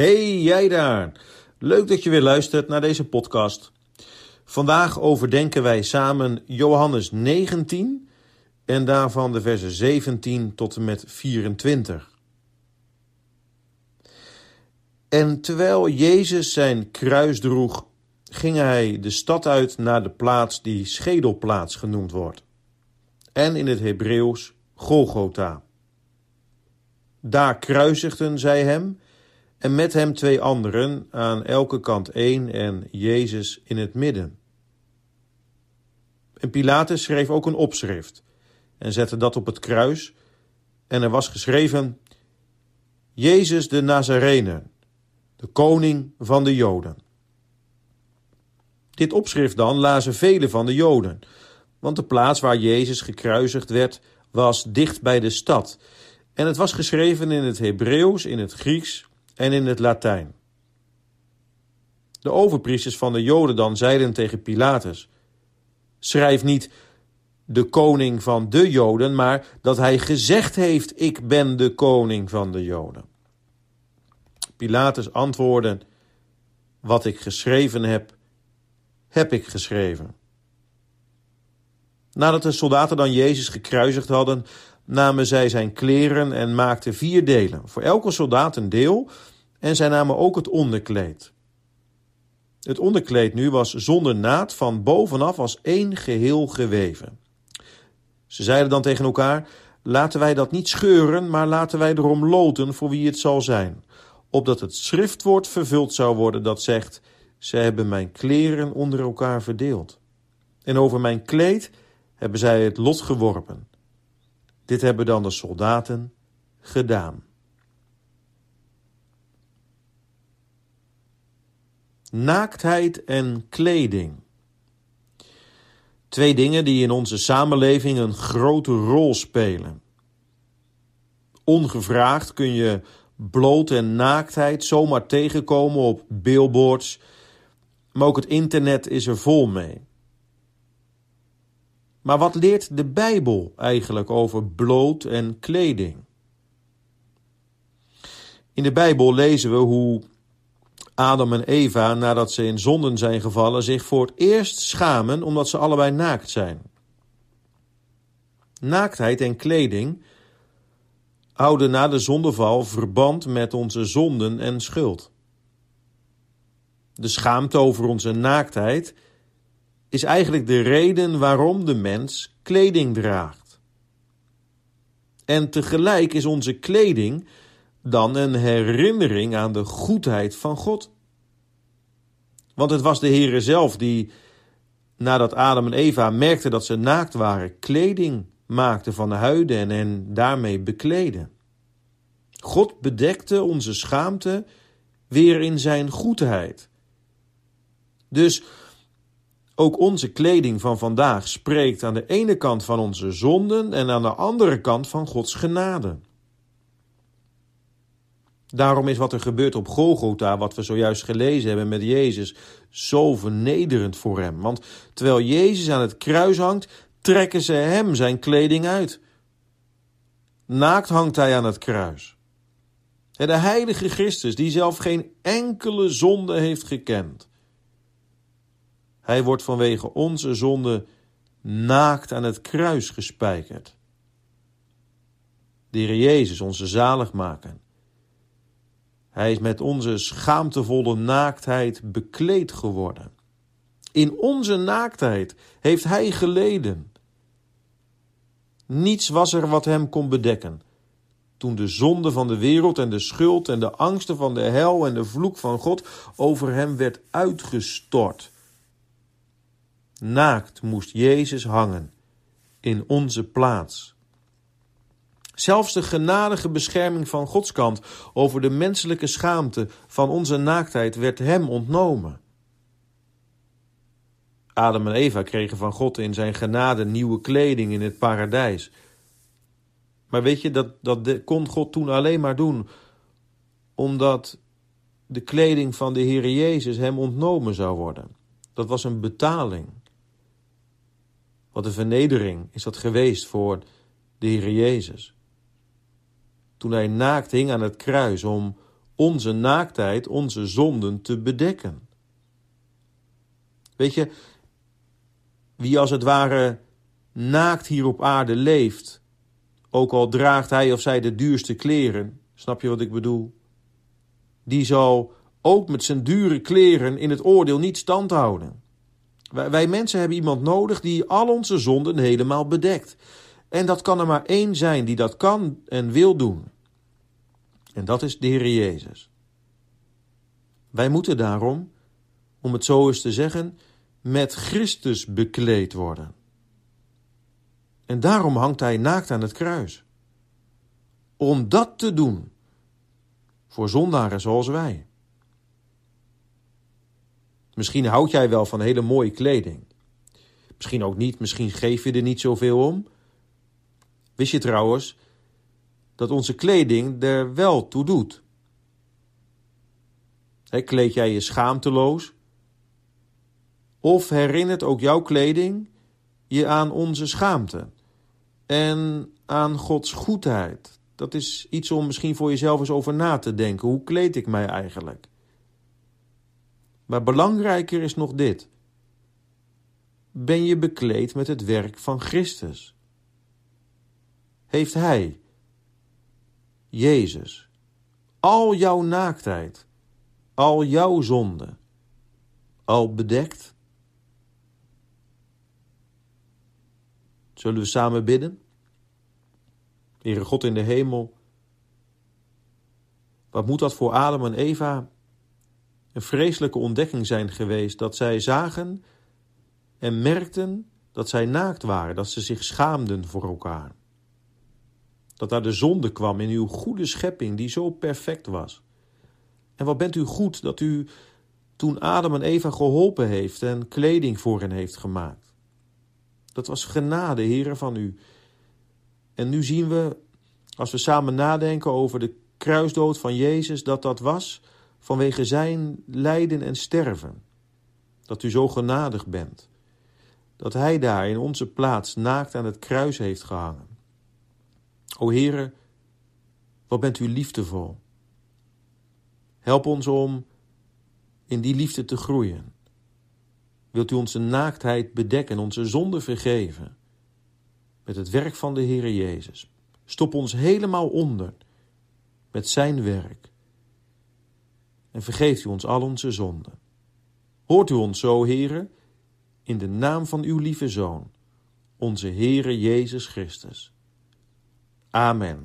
Hey, jij daar. Leuk dat je weer luistert naar deze podcast. Vandaag overdenken wij samen Johannes 19 en daarvan de versen 17 tot en met 24. En terwijl Jezus zijn kruis droeg, ging hij de stad uit naar de plaats die Schedelplaats genoemd wordt. En in het Hebreeuws Golgotha. Daar kruisigden zij hem en met hem twee anderen, aan elke kant één en Jezus in het midden. En Pilatus schreef ook een opschrift en zette dat op het kruis en er was geschreven, Jezus de Nazarene, de koning van de Joden. Dit opschrift dan lazen velen van de Joden, want de plaats waar Jezus gekruisigd werd was dicht bij de stad en het was geschreven in het Hebreeuws, in het Grieks en in het Latijn. De overpriesters van de Joden dan zeiden tegen Pilatus: Schrijf niet de koning van de Joden, maar dat hij gezegd heeft: Ik ben de koning van de Joden. Pilatus antwoordde: Wat ik geschreven heb, heb ik geschreven. Nadat de soldaten dan Jezus gekruisigd hadden, namen zij zijn kleren en maakten vier delen, voor elke soldaat een deel, en zij namen ook het onderkleed. Het onderkleed nu was zonder naad van bovenaf als één geheel geweven. Ze zeiden dan tegen elkaar: Laten wij dat niet scheuren, maar laten wij erom loten voor wie het zal zijn, opdat het schriftwoord vervuld zou worden dat zegt: Zij hebben mijn kleren onder elkaar verdeeld. En over mijn kleed hebben zij het lot geworpen. Dit hebben dan de soldaten gedaan. Naaktheid en kleding. Twee dingen die in onze samenleving een grote rol spelen. Ongevraagd kun je bloot en naaktheid zomaar tegenkomen op billboards, maar ook het internet is er vol mee. Maar wat leert de Bijbel eigenlijk over bloot en kleding? In de Bijbel lezen we hoe Adam en Eva, nadat ze in zonden zijn gevallen, zich voor het eerst schamen omdat ze allebei naakt zijn. Naaktheid en kleding houden na de zondeval verband met onze zonden en schuld. De schaamte over onze naaktheid is eigenlijk de reden waarom de mens kleding draagt. En tegelijk is onze kleding dan een herinnering aan de goedheid van God. Want het was de Heere zelf die, nadat Adam en Eva merkten dat ze naakt waren, kleding maakte van de huiden en hen daarmee bekleden. God bedekte onze schaamte weer in zijn goedheid. Dus ook onze kleding van vandaag spreekt aan de ene kant van onze zonden en aan de andere kant van Gods genade. Daarom is wat er gebeurt op Golgotha, wat we zojuist gelezen hebben met Jezus, zo vernederend voor hem. Want terwijl Jezus aan het kruis hangt, trekken ze hem zijn kleding uit. Naakt hangt hij aan het kruis. De heilige Christus, die zelf geen enkele zonde heeft gekend. Hij wordt vanwege onze zonde naakt aan het kruis gespijkerd. De Jezus, onze zaligmaker. Hij is met onze schaamtevolle naaktheid bekleed geworden. In onze naaktheid heeft Hij geleden. Niets was er wat Hem kon bedekken. Toen de zonde van de wereld en de schuld en de angsten van de hel en de vloek van God over Hem werd uitgestort Naakt moest Jezus hangen in onze plaats. Zelfs de genadige bescherming van Gods kant over de menselijke schaamte van onze naaktheid werd hem ontnomen. Adam en Eva kregen van God in zijn genade nieuwe kleding in het paradijs. Maar weet je, dat, dat kon God toen alleen maar doen omdat de kleding van de Heer Jezus hem ontnomen zou worden. Dat was een betaling. Wat een vernedering is dat geweest voor de Heer Jezus. Toen hij naakt hing aan het kruis om onze naaktheid, onze zonden te bedekken. Weet je, wie als het ware naakt hier op aarde leeft, ook al draagt hij of zij de duurste kleren, snap je wat ik bedoel? Die zal ook met zijn dure kleren in het oordeel niet stand houden. Wij, mensen hebben iemand nodig die al onze zonden helemaal bedekt. En dat kan er maar één zijn die dat kan en wil doen. En dat is de Heer Jezus. Wij moeten daarom, om het zo eens te zeggen, met Christus bekleed worden. En daarom hangt hij naakt aan het kruis. Om dat te doen, voor zondaren zoals wij. Misschien houd jij wel van hele mooie kleding. Misschien ook niet, misschien geef je er niet zoveel om. Wist je trouwens dat onze kleding er wel toe doet? He, kleed jij je schaamteloos? Of herinnert ook jouw kleding je aan onze schaamte en aan Gods goedheid? Dat is iets om misschien voor jezelf eens over na te denken. Hoe kleed ik mij eigenlijk? Maar belangrijker is nog dit. Ben je bekleed met het werk van Christus? Heeft Hij, Jezus, al jouw naaktheid, al jouw zonde, al bedekt? Zullen we samen bidden? Heere God in de hemel, wat moet dat voor Adam en Eva een vreselijke ontdekking zijn geweest dat zij zagen en merkten dat zij naakt waren, dat ze zich schaamden voor elkaar. Dat daar de zonde kwam in uw goede schepping die zo perfect was. En wat bent u goed dat u toen Adam en Eva geholpen heeft en kleding voor hen heeft gemaakt. Dat was genade, heren, van u. En nu zien we, als we samen nadenken over de kruisdood van Jezus, dat dat was vanwege zijn lijden en sterven. Dat u zo genadig bent. Dat hij daar in onze plaats naakt aan het kruis heeft gehangen. O Heere, wat bent u liefdevol. Help ons om in die liefde te groeien. Wilt u onze naaktheid bedekken, onze zonde vergeven? Met het werk van de Heere Jezus. Stop ons helemaal onder met zijn werk en vergeeft u ons al onze zonden. Hoort u ons zo, Heere, in de naam van uw lieve Zoon, onze Heere Jezus Christus. Amen.